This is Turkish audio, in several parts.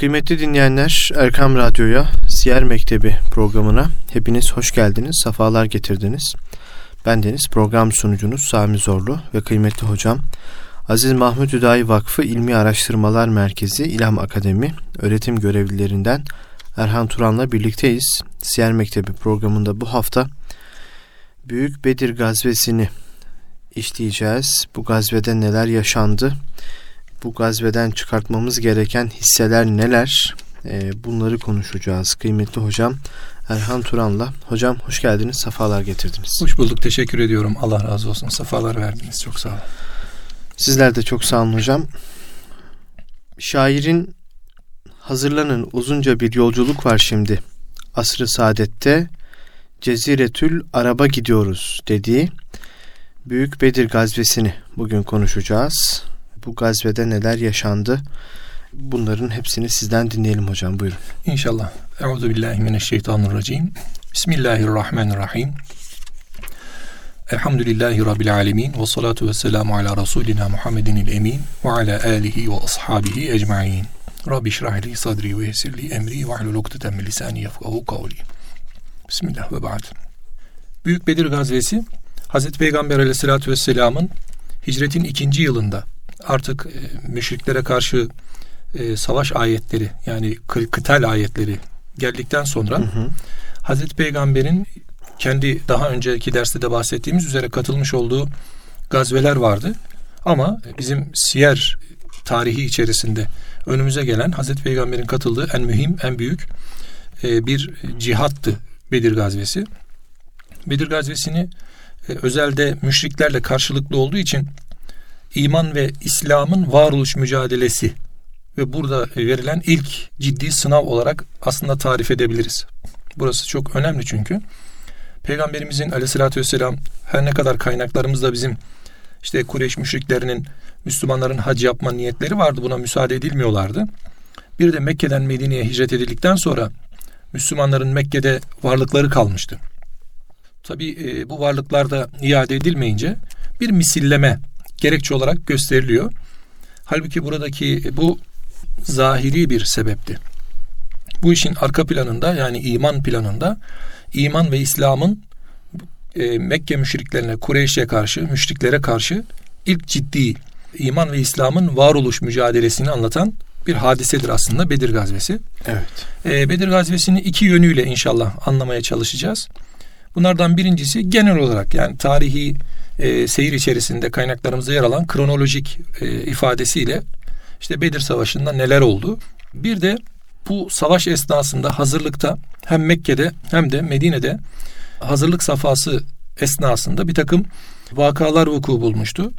Kıymetli dinleyenler Erkam Radyo'ya Siyer Mektebi programına hepiniz hoş geldiniz, sefalar getirdiniz. Ben Deniz program sunucunuz Sami Zorlu ve kıymetli hocam Aziz Mahmut Hüdayi Vakfı İlmi Araştırmalar Merkezi İlham Akademi öğretim görevlilerinden Erhan Turan'la birlikteyiz. Siyer Mektebi programında bu hafta Büyük Bedir gazvesini işleyeceğiz. Bu gazvede neler yaşandı? Bu gazveden çıkartmamız gereken hisseler neler? Ee, bunları konuşacağız. Kıymetli hocam Erhan Turan'la. Hocam hoş geldiniz, sefalar getirdiniz. Hoş bulduk, teşekkür ediyorum. Allah razı olsun, sefalar verdiniz. Çok sağ olun. Sizler de çok sağ olun hocam. Şairin hazırlanın uzunca bir yolculuk var şimdi. Asrı Saadet'te Ceziretül Araba gidiyoruz dediği Büyük Bedir gazvesini bugün konuşacağız. Bu gazvede neler yaşandı? Bunların hepsini sizden dinleyelim hocam. Buyurun. İnşallah. Euzu billahi mineşşeytanirracim. Bismillahirrahmanirrahim. Elhamdülillahi Rabbil alemin. Ve salatu ve selamu ala Resulina Muhammedin emin. Ve ala alihi ve ashabihi ecma'in. Rabbi şrah li sadri ve yessir li emri ve ahlul ukdeten min lisani yefkahu kavli. Bismillah ve ba'd. Büyük Bedir gazvesi Hazreti Peygamber aleyhissalatü vesselamın hicretin ikinci yılında artık e, müşriklere karşı e, savaş ayetleri yani kıtal ayetleri geldikten sonra hı hı. Hazreti Peygamber'in kendi daha önceki derste de bahsettiğimiz üzere katılmış olduğu gazveler vardı. Ama bizim siyer tarihi içerisinde önümüze gelen Hazreti Peygamber'in katıldığı en mühim, en büyük e, bir cihattı Bedir gazvesi. Bedir gazvesini e, özelde müşriklerle karşılıklı olduğu için iman ve İslam'ın varoluş mücadelesi ve burada verilen ilk ciddi sınav olarak aslında tarif edebiliriz. Burası çok önemli çünkü. Peygamberimizin aleyhissalatü vesselam her ne kadar kaynaklarımızda bizim işte Kureyş müşriklerinin Müslümanların hac yapma niyetleri vardı. Buna müsaade edilmiyorlardı. Bir de Mekke'den Medine'ye hicret edildikten sonra Müslümanların Mekke'de varlıkları kalmıştı. Tabi e, bu varlıklar da iade edilmeyince bir misilleme gerekçe olarak gösteriliyor. Halbuki buradaki bu zahiri bir sebepti. Bu işin arka planında yani iman planında iman ve İslam'ın e, Mekke müşriklerine, Kureyş'e karşı, müşriklere karşı ilk ciddi iman ve İslam'ın varoluş mücadelesini anlatan bir hadisedir aslında Bedir Gazvesi. Evet. E, Bedir Gazvesi'ni iki yönüyle inşallah anlamaya çalışacağız. Bunlardan birincisi genel olarak yani tarihi e, seyir içerisinde kaynaklarımızda yer alan kronolojik e, ifadesiyle işte Bedir Savaşı'nda neler oldu. Bir de bu savaş esnasında hazırlıkta hem Mekke'de hem de Medine'de hazırlık safhası esnasında bir takım vakalar vuku bulmuştu.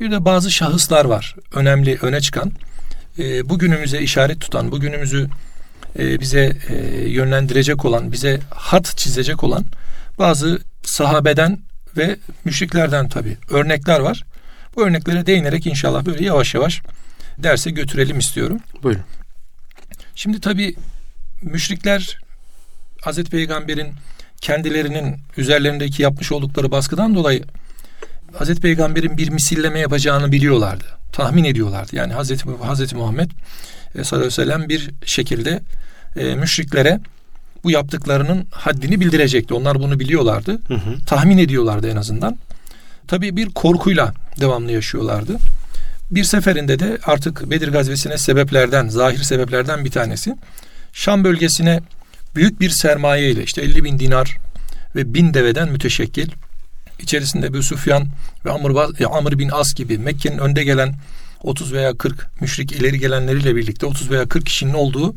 Bir de bazı şahıslar var önemli öne çıkan. E, bugünümüze işaret tutan, bugünümüzü e, bize e, yönlendirecek olan, bize hat çizecek olan bazı sahabeden ve müşriklerden tabi örnekler var. Bu örneklere değinerek inşallah böyle yavaş yavaş derse götürelim istiyorum. Buyurun. Şimdi tabi müşrikler Hazreti Peygamber'in kendilerinin üzerlerindeki yapmış oldukları baskıdan dolayı Hazreti Peygamber'in bir misilleme yapacağını biliyorlardı. Tahmin ediyorlardı. Yani Hazreti, Hazreti Muhammed e, sallallahu aleyhi ve sellem bir şekilde e, müşriklere bu yaptıklarının haddini bildirecekti. Onlar bunu biliyorlardı. Hı hı. Tahmin ediyorlardı en azından. Tabii bir korkuyla devamlı yaşıyorlardı. Bir seferinde de artık Bedir gazvesine sebeplerden, zahir sebeplerden bir tanesi Şam bölgesine büyük bir sermaye ile işte 50 bin dinar ve bin deveden müteşekkil içerisinde Ebu Süfyan ve Amr, Amr bin As gibi Mekke'nin önde gelen 30 veya 40 müşrik ileri gelenleriyle birlikte 30 veya 40 kişinin olduğu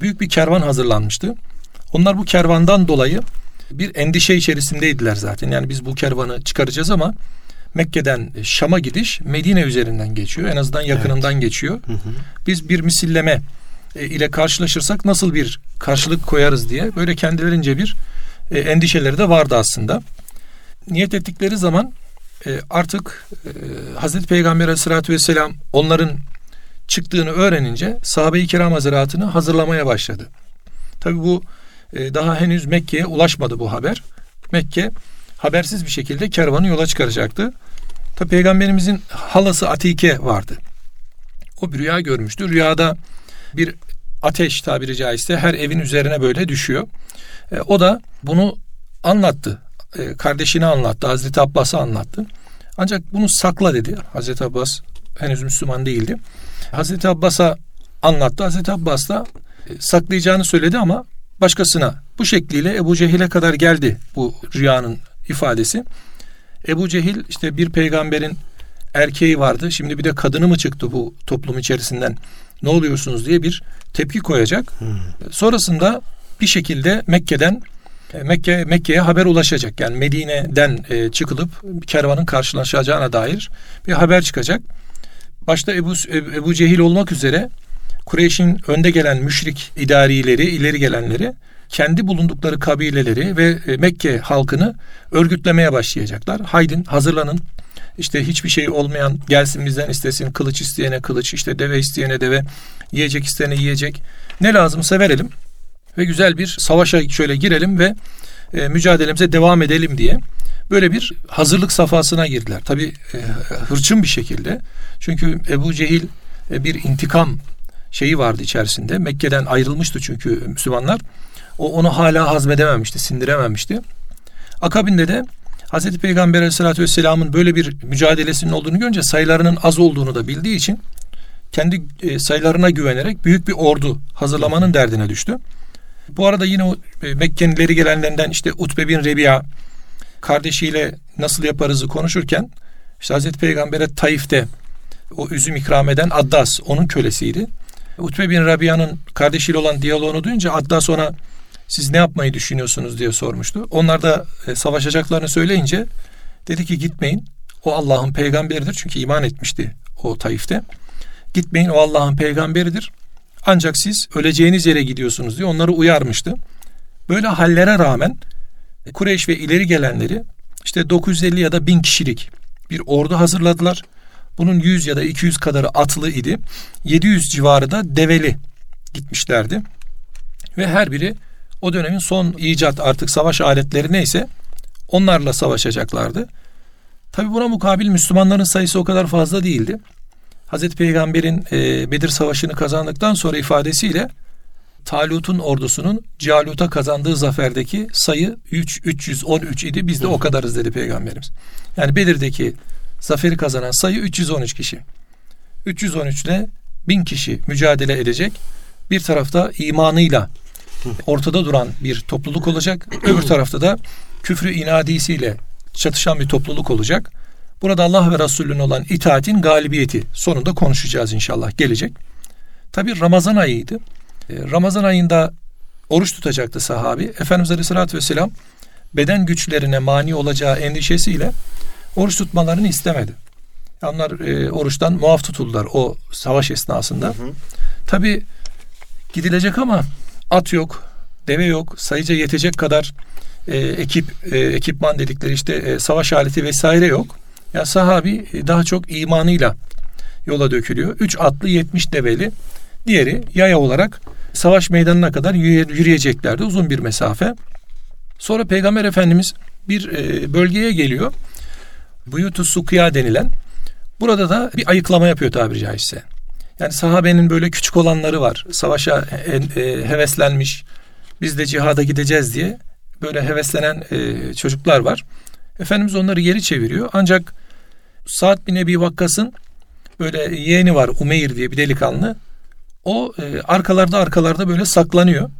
büyük bir kervan hazırlanmıştı. Onlar bu kervandan dolayı bir endişe içerisindeydiler zaten. Yani biz bu kervanı çıkaracağız ama Mekke'den Şam'a gidiş Medine üzerinden geçiyor. En azından yakınından evet. geçiyor. Hı hı. Biz bir misilleme e, ile karşılaşırsak nasıl bir karşılık koyarız diye böyle kendilerince bir e, endişeleri de vardı aslında. Niyet ettikleri zaman e, artık Hazreti Peygamber Aleyhisselatü Vesselam onların çıktığını öğrenince sahabe-i kiram hazaratını hazırlamaya başladı. Tabi bu daha henüz Mekke'ye ulaşmadı bu haber. Mekke habersiz bir şekilde kervanı yola çıkaracaktı. Tabi peygamberimizin halası Atike vardı. O bir rüya görmüştü. Rüyada bir ateş tabiri caizse her evin üzerine böyle düşüyor. E, o da bunu anlattı. E, kardeşine anlattı. Hazreti Abbas'a anlattı. Ancak bunu sakla dedi. Hazreti Abbas henüz Müslüman değildi. Hazreti Abbas'a anlattı. Hazreti Abbas da e, saklayacağını söyledi ama başkasına bu şekliyle Ebu Cehil'e kadar geldi bu rüyanın ifadesi. Ebu Cehil işte bir peygamberin erkeği vardı. Şimdi bir de kadını mı çıktı bu toplum içerisinden? Ne oluyorsunuz diye bir tepki koyacak. Hmm. Sonrasında bir şekilde Mekke'den e, Mekke Mekke'ye haber ulaşacak. Yani Medine'den e, çıkılıp kervanın karşılaşacağına dair bir haber çıkacak. Başta Ebu, Ebu Cehil olmak üzere Kureyş'in önde gelen müşrik idarileri, ileri gelenleri kendi bulundukları kabileleri ve e, Mekke halkını örgütlemeye başlayacaklar. Haydin hazırlanın. İşte hiçbir şey olmayan gelsin bizden istesin. Kılıç isteyene kılıç, işte deve isteyene deve, yiyecek isteyene yiyecek. Ne lazımsa verelim ve güzel bir savaşa şöyle girelim ve e, mücadelemize devam edelim diye böyle bir hazırlık safhasına girdiler. Tabi e, hırçın bir şekilde. Çünkü Ebu Cehil e, bir intikam şeyi vardı içerisinde. Mekke'den ayrılmıştı çünkü Müslümanlar. O onu hala hazmedememişti, sindirememişti. Akabinde de Hazreti Peygamber Aleyhisselatü Vesselam'ın böyle bir mücadelesinin olduğunu görünce sayılarının az olduğunu da bildiği için kendi e, sayılarına güvenerek büyük bir ordu hazırlamanın derdine düştü. Bu arada yine o e, Mekke'nin gelenlerinden işte Utbe bin Rebiya kardeşiyle nasıl yaparızı konuşurken işte Hazreti Peygamber'e Taif'te o üzüm ikram eden Addas onun kölesiydi. Utbe bin Rabiya'nın kardeşiyle olan diyaloğunu duyunca Addas ona siz ne yapmayı düşünüyorsunuz diye sormuştu. Onlar da e, savaşacaklarını söyleyince dedi ki gitmeyin. O Allah'ın peygamberidir. Çünkü iman etmişti o Taif'te. Gitmeyin o Allah'ın peygamberidir. Ancak siz öleceğiniz yere gidiyorsunuz diye onları uyarmıştı. Böyle hallere rağmen Kureyş ve ileri gelenleri işte 950 ya da 1000 kişilik bir ordu hazırladılar. Bunun 100 ya da 200 kadarı atlı idi. 700 civarı da develi gitmişlerdi. Ve her biri o dönemin son icat artık savaş aletleri neyse onlarla savaşacaklardı. Tabi buna mukabil Müslümanların sayısı o kadar fazla değildi. Hazreti Peygamber'in e, Bedir Savaşı'nı kazandıktan sonra ifadesiyle Talut'un ordusunun Calut'a kazandığı zaferdeki sayı 3, 313 idi. Biz de o kadarız dedi Peygamberimiz. Yani Bedir'deki zaferi kazanan sayı 313 kişi. 313 ile 1000 kişi mücadele edecek. Bir tarafta imanıyla ortada duran bir topluluk olacak. Öbür tarafta da küfrü inadisiyle çatışan bir topluluk olacak. Burada Allah ve Resulüne olan itaatin galibiyeti sonunda konuşacağız inşallah gelecek. Tabi Ramazan ayıydı. Ee, Ramazan ayında oruç tutacaktı sahabi. Efendimiz Aleyhisselatü Vesselam beden güçlerine mani olacağı endişesiyle oruç tutmalarını istemedi. Onlar e, oruçtan muaf tutuldular o savaş esnasında. Tabi gidilecek ama at yok, deve yok, sayıca yetecek kadar e, ekip, e, ekipman dedikleri işte e, savaş aleti vesaire yok. Ya sahabi e, daha çok imanıyla yola dökülüyor. Üç atlı yetmiş develi. Diğeri yaya olarak savaş meydanına kadar yürüyeceklerdi. Uzun bir mesafe. Sonra Peygamber Efendimiz bir e, bölgeye geliyor. Buyutu Sukiya denilen. Burada da bir ayıklama yapıyor tabiri caizse. Yani sahabenin böyle küçük olanları var. Savaşa e, e, heveslenmiş. Biz de cihada gideceğiz diye böyle heveslenen e, çocuklar var. Efendimiz onları geri çeviriyor. Ancak Sa'd bin Ebi Vakkas'ın böyle yeğeni var Umeyr diye bir delikanlı. O e, arkalarda arkalarda böyle saklanıyor.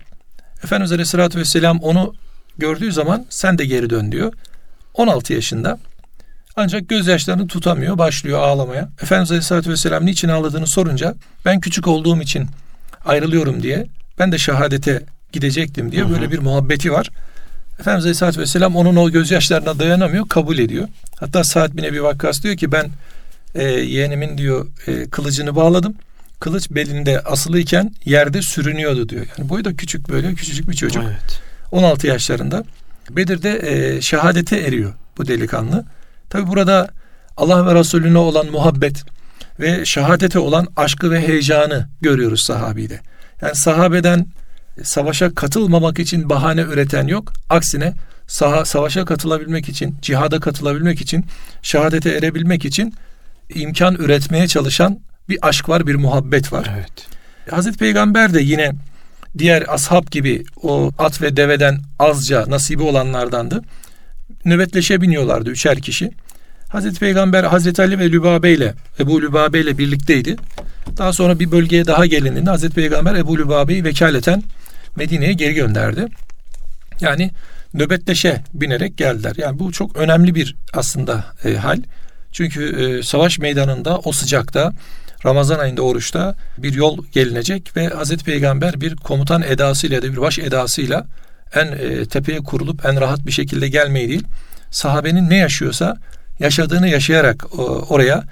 Efendimiz Aleyhisselatü Vesselam onu gördüğü zaman sen de geri dön diyor. 16 yaşında. Ancak gözyaşlarını tutamıyor. Başlıyor ağlamaya. Efendimiz Aleyhisselatü Vesselam niçin ağladığını sorunca ben küçük olduğum için ayrılıyorum diye ben de şehadete gidecektim diye böyle bir muhabbeti var. Efendimiz Aleyhisselatü Vesselam onun o gözyaşlarına dayanamıyor, kabul ediyor. Hatta Sa'd bin Ebi Vakkas diyor ki ben e, yeğenimin diyor e, kılıcını bağladım. Kılıç belinde asılıyken yerde sürünüyordu diyor. Yani boyu da küçük böyle küçücük bir çocuk. Evet. 16 yaşlarında. Bedir'de e, şehadete eriyor bu delikanlı. Tabi burada Allah ve Resulüne olan muhabbet ve şehadete olan aşkı ve heyecanı görüyoruz sahabide. Yani sahabeden savaşa katılmamak için bahane üreten yok. Aksine saha, savaşa katılabilmek için, cihada katılabilmek için, şehadete erebilmek için imkan üretmeye çalışan bir aşk var, bir muhabbet var. Evet. Hazreti Peygamber de yine diğer ashab gibi o at ve deveden azca nasibi olanlardandı. Nöbetleşe biniyorlardı üçer kişi. Hazreti Peygamber Hazreti Ali ve Lübabe ile Ebu Lübabe ile birlikteydi. Daha sonra bir bölgeye daha gelindiğinde Hazreti Peygamber Ebu Lübabe'yi vekaleten Medine'ye geri gönderdi. Yani nöbetleşe binerek geldiler. Yani bu çok önemli bir aslında e, hal. Çünkü e, savaş meydanında o sıcakta Ramazan ayında oruçta bir yol gelinecek ve Hazreti Peygamber bir komutan edasıyla da bir baş edasıyla en e, tepeye kurulup en rahat bir şekilde gelmeyi değil sahabenin ne yaşıyorsa yaşadığını yaşayarak e, oraya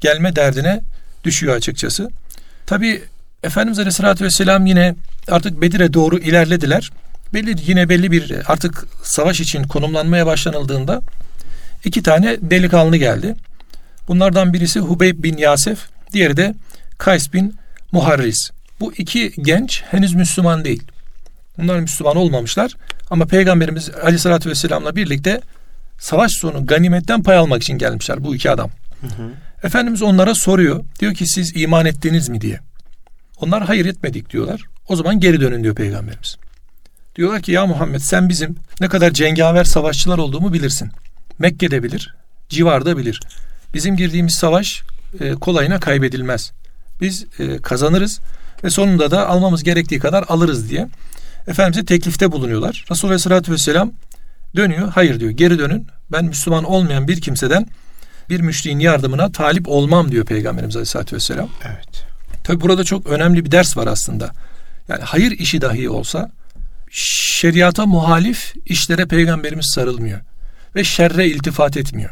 gelme derdine düşüyor açıkçası. Tabi Efendimiz Aleyhisselatü Vesselam yine artık Bedir'e doğru ilerlediler. Belli yine belli bir artık savaş için konumlanmaya başlanıldığında iki tane delikanlı geldi. Bunlardan birisi Hubeyb bin Yasef, diğeri de Kays bin Muharris. Bu iki genç henüz Müslüman değil. Bunlar Müslüman olmamışlar ama Peygamberimiz Aleyhisselatü Vesselam'la birlikte savaş sonu ganimetten pay almak için gelmişler bu iki adam. Hı hı. Efendimiz onlara soruyor. Diyor ki siz iman ettiniz mi diye. Onlar hayır etmedik diyorlar. O zaman geri dönün diyor Peygamberimiz. Diyorlar ki ya Muhammed sen bizim ne kadar cengaver savaşçılar olduğumu bilirsin. Mekke'de bilir, civarda bilir. Bizim girdiğimiz savaş e, kolayına kaybedilmez. Biz e, kazanırız ve sonunda da almamız gerektiği kadar alırız diye Efendimiz'e teklifte bulunuyorlar. Resulullah Aleyhisselatü Vesselam dönüyor. Hayır diyor geri dönün. Ben Müslüman olmayan bir kimseden bir müşriğin yardımına talip olmam diyor Peygamberimiz Aleyhisselatü Vesselam. Evet. Tabi burada çok önemli bir ders var aslında. Yani hayır işi dahi olsa şeriata muhalif işlere Peygamberimiz sarılmıyor. Ve şerre iltifat etmiyor.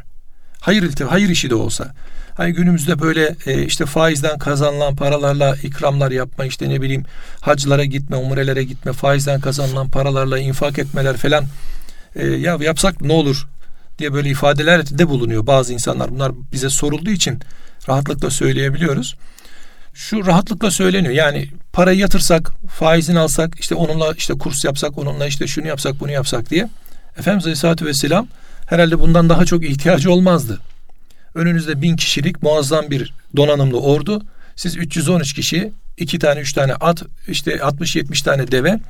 Hayır iltifat, hayır işi de olsa. Hani günümüzde böyle e, işte faizden kazanılan paralarla ikramlar yapma işte ne bileyim haclara gitme, umrelere gitme, faizden kazanılan paralarla infak etmeler falan e, ya yapsak ne olur diye böyle ifadeler de bulunuyor bazı insanlar. Bunlar bize sorulduğu için rahatlıkla söyleyebiliyoruz. Şu rahatlıkla söyleniyor. Yani parayı yatırsak, faizini alsak, işte onunla işte kurs yapsak, onunla işte şunu yapsak, bunu yapsak diye. Efendimiz Aleyhisselatü Vesselam herhalde bundan daha çok ihtiyacı olmazdı. Önünüzde bin kişilik muazzam bir donanımlı ordu. Siz 313 kişi, iki tane üç tane at, işte 60-70 tane deve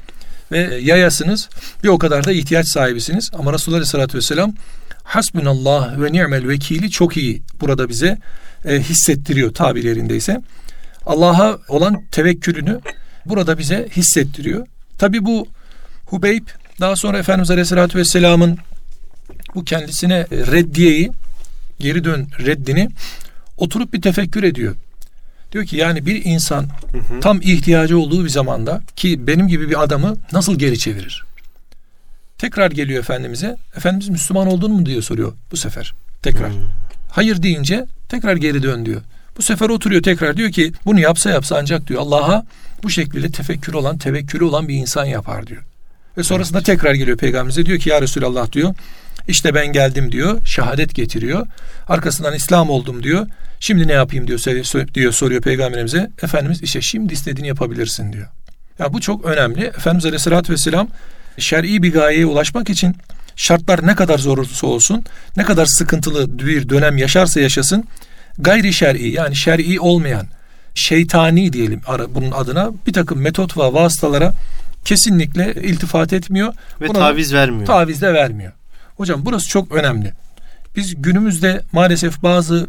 ve yayasınız. Bir o kadar da ihtiyaç sahibisiniz. Ama Resulullah Aleyhisselatü Vesselam hasbunallah ve ni'mel vekili çok iyi burada bize e, hissettiriyor tabirlerindeyse. Allah'a olan tevekkülünü burada bize hissettiriyor. Tabi bu Hubeyb daha sonra Efendimiz Aleyhisselatü Vesselam'ın bu kendisine reddiyeyi geri dön reddini oturup bir tefekkür ediyor. Diyor ki yani bir insan hı hı. tam ihtiyacı olduğu bir zamanda ki benim gibi bir adamı nasıl geri çevirir? Tekrar geliyor Efendimiz'e. Efendimiz Müslüman oldun mu diyor soruyor bu sefer. Tekrar. Hmm. Hayır deyince tekrar geri dön diyor. Bu sefer oturuyor tekrar diyor ki bunu yapsa yapsa ancak diyor Allah'a bu şekilde tefekkür olan, tevekkülü olan bir insan yapar diyor. Ve sonrasında evet. tekrar geliyor peygamberimize diyor ki ya Resulallah diyor işte ben geldim diyor. Şehadet getiriyor. Arkasından İslam oldum diyor. Şimdi ne yapayım diyor, diyor soruyor peygamberimize. Efendimiz işte şimdi istediğini yapabilirsin diyor. Ya bu çok önemli. Efendimiz Aleyhisselatü Vesselam şer'i bir gayeye ulaşmak için şartlar ne kadar zor olursa olsun, ne kadar sıkıntılı bir dönem yaşarsa yaşasın, gayri şer'i yani şer'i olmayan, şeytani diyelim bunun adına bir takım metot ve vasıtalara kesinlikle iltifat etmiyor. Ve Buna taviz vermiyor. Taviz de vermiyor. Hocam burası çok önemli. Biz günümüzde maalesef bazı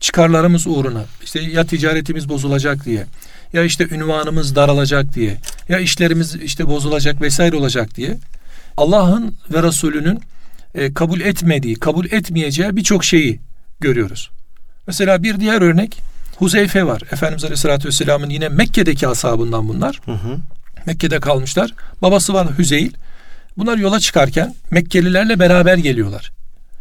çıkarlarımız uğruna işte ya ticaretimiz bozulacak diye ya işte ünvanımız daralacak diye ya işlerimiz işte bozulacak vesaire olacak diye Allah'ın ve Resulünün e, kabul etmediği, kabul etmeyeceği birçok şeyi görüyoruz. Mesela bir diğer örnek Huzeyfe var. Efendimiz Aleyhisselatü Vesselam'ın yine Mekke'deki ashabından bunlar. Hı hı. Mekke'de kalmışlar. Babası var Hüzeyl. Bunlar yola çıkarken Mekkelilerle beraber geliyorlar.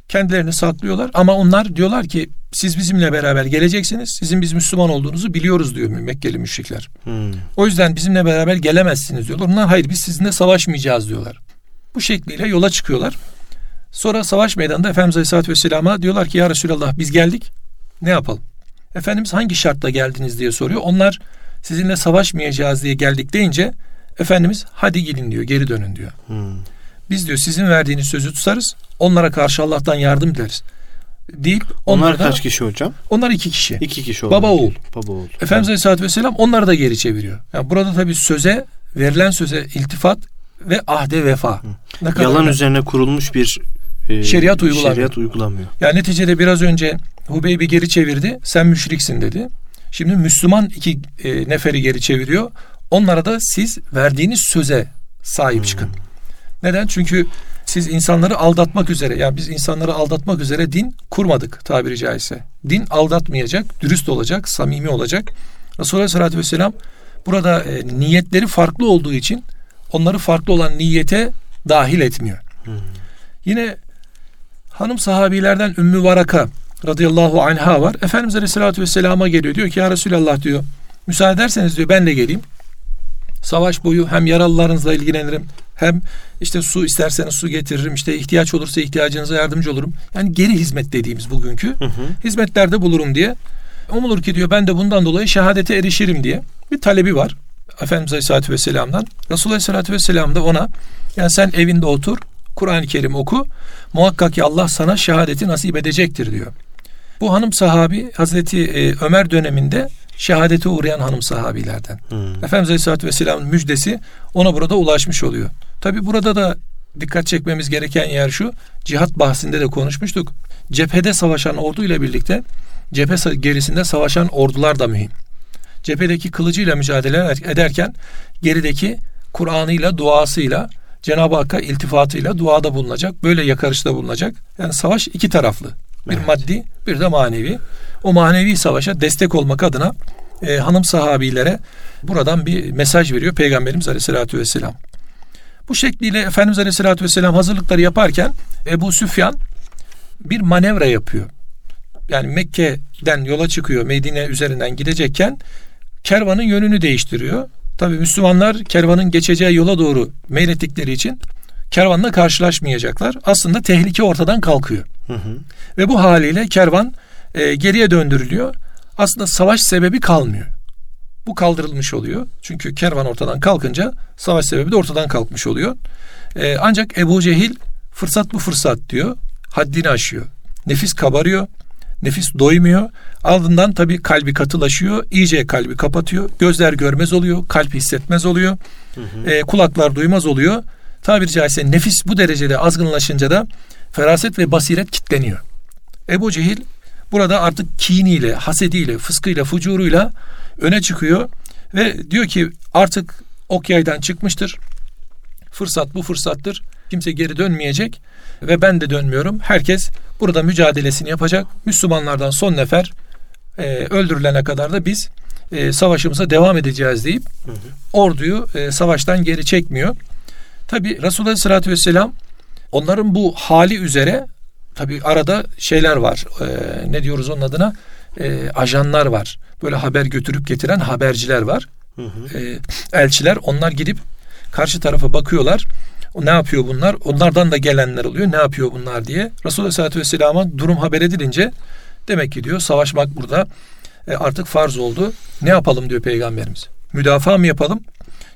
Kendilerini saklıyorlar ama onlar diyorlar ki siz bizimle beraber geleceksiniz. Sizin biz Müslüman olduğunuzu biliyoruz diyor Mekkeli müşrikler. Hmm. O yüzden bizimle beraber gelemezsiniz diyorlar. Onlar hayır biz sizinle savaşmayacağız diyorlar. Bu şekliyle yola çıkıyorlar. Sonra savaş meydanında Efendimiz Aleyhisselatü Vesselam'a diyorlar ki ya Resulallah biz geldik ne yapalım? Efendimiz hangi şartla geldiniz diye soruyor. Onlar sizinle savaşmayacağız diye geldik deyince Efendimiz hadi gidin diyor geri dönün diyor. Hmm. Biz diyor sizin verdiğiniz sözü tutarız. Onlara karşı Allah'tan yardım dileriz. deyip Onlar onları da- kaç kişi hocam? Onlar iki kişi. İki kişi Baba olmak oğul. değil. Baba oğul. Efendimiz Aleyhisselatü Vesselam onları da geri çeviriyor. Yani burada tabii söze, verilen söze iltifat ve ahde vefa. Ne kadar Yalan önemli. üzerine kurulmuş bir e, Şeriat uygulamıyor. Şeriat uygulamıyor. Yani neticede biraz önce Hubeybi geri çevirdi. Sen müşriksin dedi. Şimdi Müslüman iki e, neferi geri çeviriyor. Onlara da siz verdiğiniz söze sahip çıkın. Neden? Çünkü siz insanları aldatmak üzere, yani biz insanları aldatmak üzere din kurmadık tabiri caizse. Din aldatmayacak, dürüst olacak, samimi olacak. Resulullah Aleyhisselatü Vesselam burada e, niyetleri farklı olduğu için onları farklı olan niyete dahil etmiyor. Yine hanım sahabilerden Ümmü Varaka radıyallahu anha var. Efendimiz Aleyhisselatü Vesselam'a geliyor. Diyor ki ya Resulallah diyor. Müsaade ederseniz diyor ben de geleyim. Savaş boyu hem yaralılarınızla ilgilenirim. Hem işte su isterseniz su getiririm. İşte ihtiyaç olursa ihtiyacınıza yardımcı olurum. Yani geri hizmet dediğimiz bugünkü hizmetlerde bulurum diye. Umulur ki diyor ben de bundan dolayı şehadete erişirim diye bir talebi var. Efendimiz Aleyhisselatü Vesselam'dan. Resulullah Aleyhisselatü Vesselam da ona yani sen evinde otur Kur'an-ı Kerim oku. Muhakkak ki Allah sana şehadeti nasip edecektir diyor. Bu hanım sahabi Hazreti e, Ömer döneminde şehadete uğrayan hanım sahabilerden. Hmm. Efendimiz Aleyhisselatü Vesselam'ın müjdesi ona burada ulaşmış oluyor. Tabi burada da dikkat çekmemiz gereken yer şu. Cihat bahsinde de konuşmuştuk. Cephede savaşan orduyla birlikte cephe gerisinde savaşan ordular da mühim. Cephedeki kılıcıyla mücadele eder- ederken gerideki Kur'an'ıyla, duasıyla, Cenab-ı Hakk'a iltifatıyla duada bulunacak. Böyle yakarışta bulunacak. Yani savaş iki taraflı. Bir Evet. maddi bir de manevi. O manevi savaşa destek olmak adına e, hanım sahabilere buradan bir mesaj veriyor Peygamberimiz Aleyhisselatü Vesselam. Bu şekliyle Efendimiz Aleyhisselatü Vesselam hazırlıkları yaparken Ebu Süfyan bir manevra yapıyor. Yani Mekke'den yola çıkıyor Medine üzerinden gidecekken kervanın yönünü değiştiriyor. Tabi Müslümanlar kervanın geçeceği yola doğru meylettikleri için kervanla karşılaşmayacaklar. Aslında tehlike ortadan kalkıyor. Hı hı. Ve bu haliyle kervan e, geriye döndürülüyor. Aslında savaş sebebi kalmıyor. Bu kaldırılmış oluyor. Çünkü kervan ortadan kalkınca savaş sebebi de ortadan kalkmış oluyor. E, ancak Ebu Cehil fırsat bu fırsat diyor. Haddini aşıyor. Nefis kabarıyor. Nefis doymuyor. Ardından tabii kalbi katılaşıyor. iyice kalbi kapatıyor. Gözler görmez oluyor. Kalp hissetmez oluyor. E, kulaklar duymaz oluyor. Tabiri caizse nefis bu derecede azgınlaşınca da feraset ve basiret kitleniyor. Ebu Cehil burada artık kiniyle, hasediyle, fıskıyla, fucuruyla öne çıkıyor ve diyor ki artık ok yaydan çıkmıştır. Fırsat bu fırsattır. Kimse geri dönmeyecek ve ben de dönmüyorum. Herkes burada mücadelesini yapacak. Müslümanlardan son nefer e, öldürülene kadar da biz e, savaşımıza devam edeceğiz deyip orduyu e, savaştan geri çekmiyor. Tabi Resulullah Aleyhisselatü Vesselam onların bu hali üzere tabi arada şeyler var. E, ne diyoruz onun adına? E, ajanlar var. Böyle haber götürüp getiren haberciler var. Hı hı. E, elçiler onlar gidip karşı tarafa bakıyorlar. Ne yapıyor bunlar? Onlardan da gelenler oluyor. Ne yapıyor bunlar diye. Resulullah Aleyhisselatü Vesselam'a durum haber edilince demek ki diyor savaşmak burada e, artık farz oldu. Ne yapalım diyor peygamberimiz. Müdafaa mı yapalım?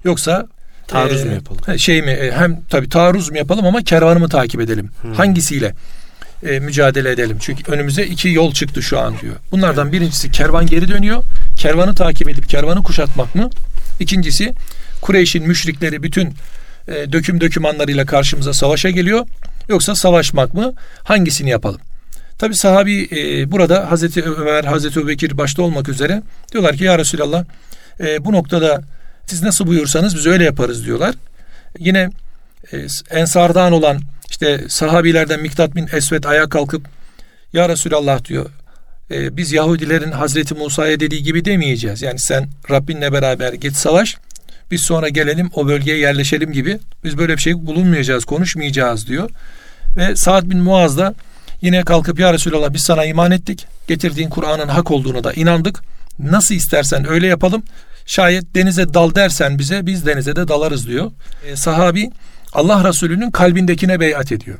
Yoksa Taarruz e, mu yapalım? Şey mi? e, Hem tabii taarruz mu yapalım ama kervanı mı takip edelim? Hangisiyle e, mücadele edelim? Çünkü önümüze iki yol çıktı şu an diyor. Bunlardan birincisi kervan geri dönüyor. Kervanı takip edip kervanı kuşatmak mı? İkincisi Kureyş'in müşrikleri bütün e, döküm dökümanlarıyla karşımıza savaşa geliyor. Yoksa savaşmak mı? Hangisini yapalım? Tabi sahabi e, burada Hazreti Ömer, Hazreti Ebubekir başta olmak üzere diyorlar ki ya Resulallah e, bu noktada siz nasıl buyursanız biz öyle yaparız diyorlar. Yine e, ensardan olan işte sahabilerden Miktat bin Esvet ayağa kalkıp ya Resulallah diyor e, biz Yahudilerin Hazreti Musa'ya dediği gibi demeyeceğiz. Yani sen Rabbinle beraber git savaş biz sonra gelelim o bölgeye yerleşelim gibi biz böyle bir şey bulunmayacağız konuşmayacağız diyor. Ve Sa'd bin Muaz da yine kalkıp ya Resulallah biz sana iman ettik. Getirdiğin Kur'an'ın hak olduğuna da inandık. Nasıl istersen öyle yapalım. Şayet denize dal dersen bize biz denize de dalarız diyor. E, sahabi Allah Resulü'nün kalbindekine beyat ediyor.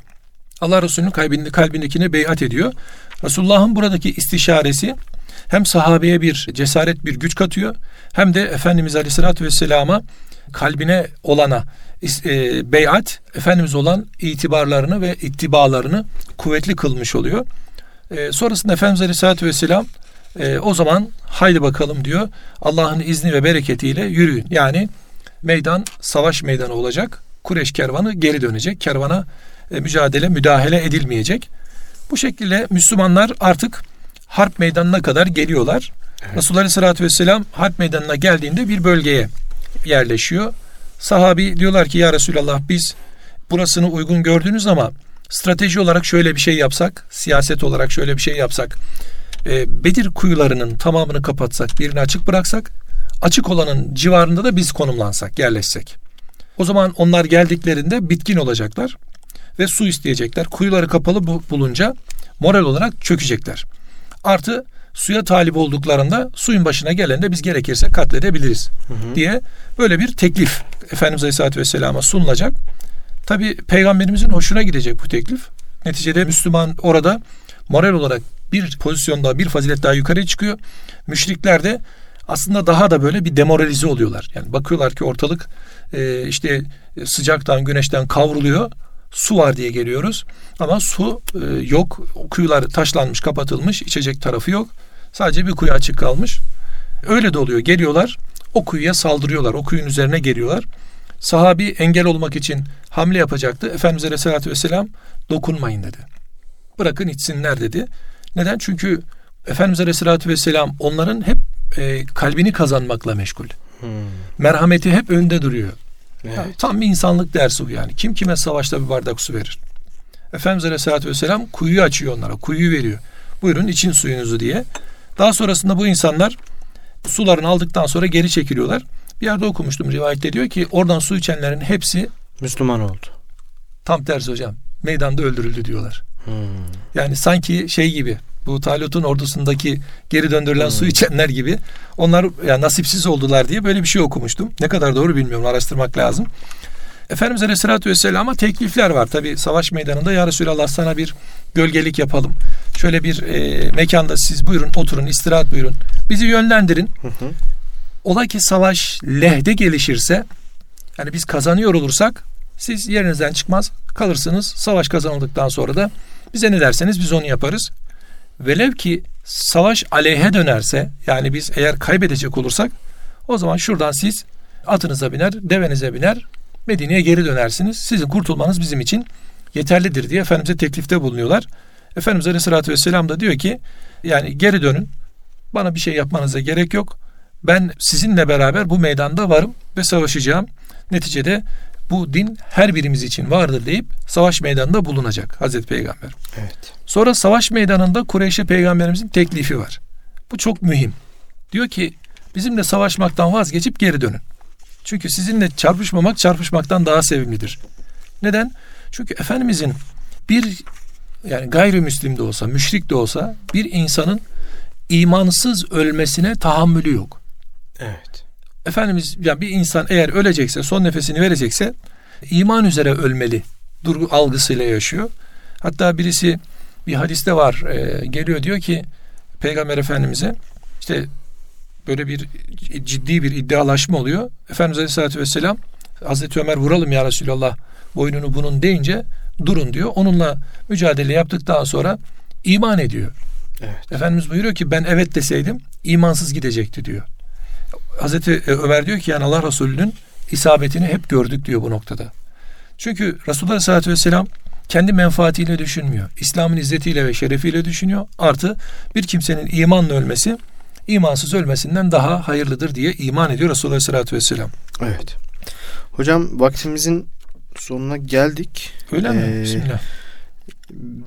Allah Resulü'nün kalbinde, kalbindekine beyat ediyor. Resulullah'ın buradaki istişaresi hem sahabeye bir cesaret, bir güç katıyor hem de Efendimiz Aleyhisselatü Vesselam'a kalbine olana e, beyat, Efendimiz olan itibarlarını ve ittibalarını kuvvetli kılmış oluyor. E, sonrasında Efendimiz Aleyhisselatü Vesselam e, o zaman haydi bakalım diyor. Allah'ın izni ve bereketiyle yürüyün. Yani meydan savaş meydanı olacak. Kureş kervanı geri dönecek. Kervana e, mücadele, müdahale edilmeyecek. Bu şekilde Müslümanlar artık harp meydanına kadar geliyorlar. Evet. Resulullah Aleyhisselatü Vesselam harp meydanına geldiğinde bir bölgeye yerleşiyor. Sahabi diyorlar ki ya Resulallah biz burasını uygun gördünüz ama strateji olarak şöyle bir şey yapsak, siyaset olarak şöyle bir şey yapsak, e, Bedir kuyularının tamamını kapatsak, birini açık bıraksak, açık olanın civarında da biz konumlansak, yerleşsek. O zaman onlar geldiklerinde bitkin olacaklar ve su isteyecekler. Kuyuları kapalı bulunca moral olarak çökecekler. Artı suya talip olduklarında suyun başına gelende biz gerekirse katledebiliriz hı hı. diye böyle bir teklif Efendimiz Aleyhisselatü Vesselam'a sunulacak. Tabi peygamberimizin hoşuna gidecek bu teklif. Neticede Müslüman orada moral olarak bir pozisyonda bir fazilet daha yukarı çıkıyor. Müşrikler de aslında daha da böyle bir demoralize oluyorlar. Yani bakıyorlar ki ortalık e, işte sıcaktan güneşten kavruluyor. Su var diye geliyoruz ama su e, yok. Kuyular taşlanmış, kapatılmış, içecek tarafı yok. Sadece bir kuyu açık kalmış. Öyle de oluyor. Geliyorlar, o kuyuya saldırıyorlar. O kuyunun üzerine geliyorlar. Sahabi engel olmak için hamle yapacaktı. Efendimiz Aleyhisselatü Vesselam dokunmayın dedi. Bırakın içsinler dedi. Neden? Çünkü Efendimiz Aleyhisselatü Vesselam onların hep e, kalbini kazanmakla meşgul. Hmm. Merhameti hep önde duruyor. Evet. Yani tam bir insanlık dersi bu yani. Kim kime savaşta bir bardak su verir? Efendimiz Aleyhisselatü Vesselam kuyuyu açıyor onlara. Kuyuyu veriyor. Buyurun için suyunuzu diye. Daha sonrasında bu insanlar sularını aldıktan sonra geri çekiliyorlar. Bir yerde okumuştum rivayette diyor ki oradan su içenlerin hepsi Müslüman oldu. Tam tersi hocam. Meydanda öldürüldü diyorlar. Hmm. Yani sanki şey gibi bu Talut'un ordusundaki geri döndürülen hmm. su içenler gibi onlar yani nasipsiz oldular diye böyle bir şey okumuştum. Ne kadar doğru bilmiyorum araştırmak lazım. Efendimiz Aleyhisselatü Vesselam'a teklifler var. Tabi savaş meydanında ya Resulallah sana bir gölgelik yapalım. Şöyle bir e, mekanda siz buyurun oturun istirahat buyurun. Bizi yönlendirin. Hı hı. Ola ki savaş lehde gelişirse yani biz kazanıyor olursak siz yerinizden çıkmaz kalırsınız. Savaş kazanıldıktan sonra da bize ne derseniz biz onu yaparız. Velev ki savaş aleyhe dönerse yani biz eğer kaybedecek olursak o zaman şuradan siz atınıza biner, devenize biner, Medine'ye geri dönersiniz. Sizin kurtulmanız bizim için yeterlidir diye Efendimiz'e teklifte bulunuyorlar. Efendimiz Aleyhisselatü Vesselam da diyor ki yani geri dönün. Bana bir şey yapmanıza gerek yok. Ben sizinle beraber bu meydanda varım ve savaşacağım. Neticede bu din her birimiz için vardır deyip savaş meydanında bulunacak Hazreti Peygamber. Evet. Sonra savaş meydanında Kureyş'e peygamberimizin teklifi var. Bu çok mühim. Diyor ki bizimle savaşmaktan vazgeçip geri dönün. Çünkü sizinle çarpışmamak çarpışmaktan daha sevimlidir. Neden? Çünkü Efendimizin bir yani gayrimüslim de olsa, müşrik de olsa bir insanın imansız ölmesine tahammülü yok. Evet. Efendimiz yani bir insan eğer ölecekse, son nefesini verecekse iman üzere ölmeli. Durgu algısıyla yaşıyor. Hatta birisi bir hadiste var. E, geliyor diyor ki Peygamber Efendimiz'e işte böyle bir ciddi bir iddialaşma oluyor. Efendimiz Aleyhisselatü Vesselam Hazreti Ömer vuralım ya Resulallah boynunu bunun deyince durun diyor. Onunla mücadele yaptıktan sonra iman ediyor. Evet. Efendimiz buyuruyor ki ben evet deseydim imansız gidecekti diyor. Hazreti Ömer diyor ki yani Allah Resulü'nün isabetini hep gördük diyor bu noktada. Çünkü Resulullah Aleyhisselatü Vesselam kendi menfaatiyle düşünmüyor. İslam'ın izzetiyle ve şerefiyle düşünüyor. Artı bir kimsenin imanla ölmesi imansız ölmesinden daha hayırlıdır diye iman ediyor Resulullah Aleyhisselatü Vesselam. Evet. Hocam vaktimizin sonuna geldik. Öyle ee, mi? Bismillah.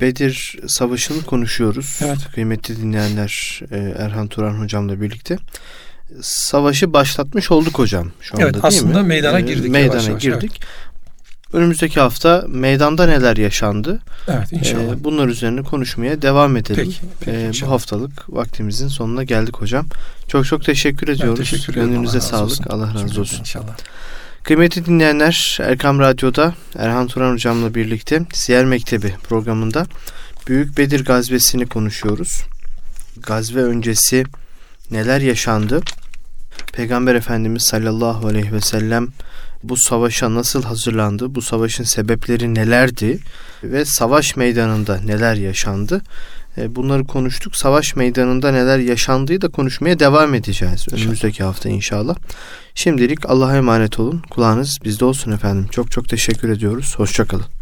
Bedir Savaşı'nı konuşuyoruz. Evet. Kıymetli dinleyenler e, Erhan Turan hocamla birlikte. Savaşı başlatmış olduk hocam şu anda evet, değil aslında mi? aslında meydana girdik. Meydana yavaş yavaş, girdik. Evet. Önümüzdeki hafta meydanda neler yaşandı? Evet inşallah. Ee, bunlar üzerine konuşmaya devam edelim. Peki, peki ee, bu haftalık vaktimizin sonuna geldik hocam. Çok çok teşekkür ediyoruz. Ben teşekkür ederim. Gönlünüze sağlık. Olsun. Allah razı olsun. İnşallah. Kıymetli dinleyenler Erkam Radyo'da Erhan Turan hocamla birlikte Siyer Mektebi programında Büyük Bedir gazvesini konuşuyoruz. Gazve öncesi neler yaşandı? Peygamber Efendimiz sallallahu aleyhi ve sellem bu savaşa nasıl hazırlandı? Bu savaşın sebepleri nelerdi? Ve savaş meydanında neler yaşandı? E, bunları konuştuk. Savaş meydanında neler yaşandığı da konuşmaya devam edeceğiz. Önümüzdeki hafta inşallah. Şimdilik Allah'a emanet olun. Kulağınız bizde olsun efendim. Çok çok teşekkür ediyoruz. Hoşçakalın.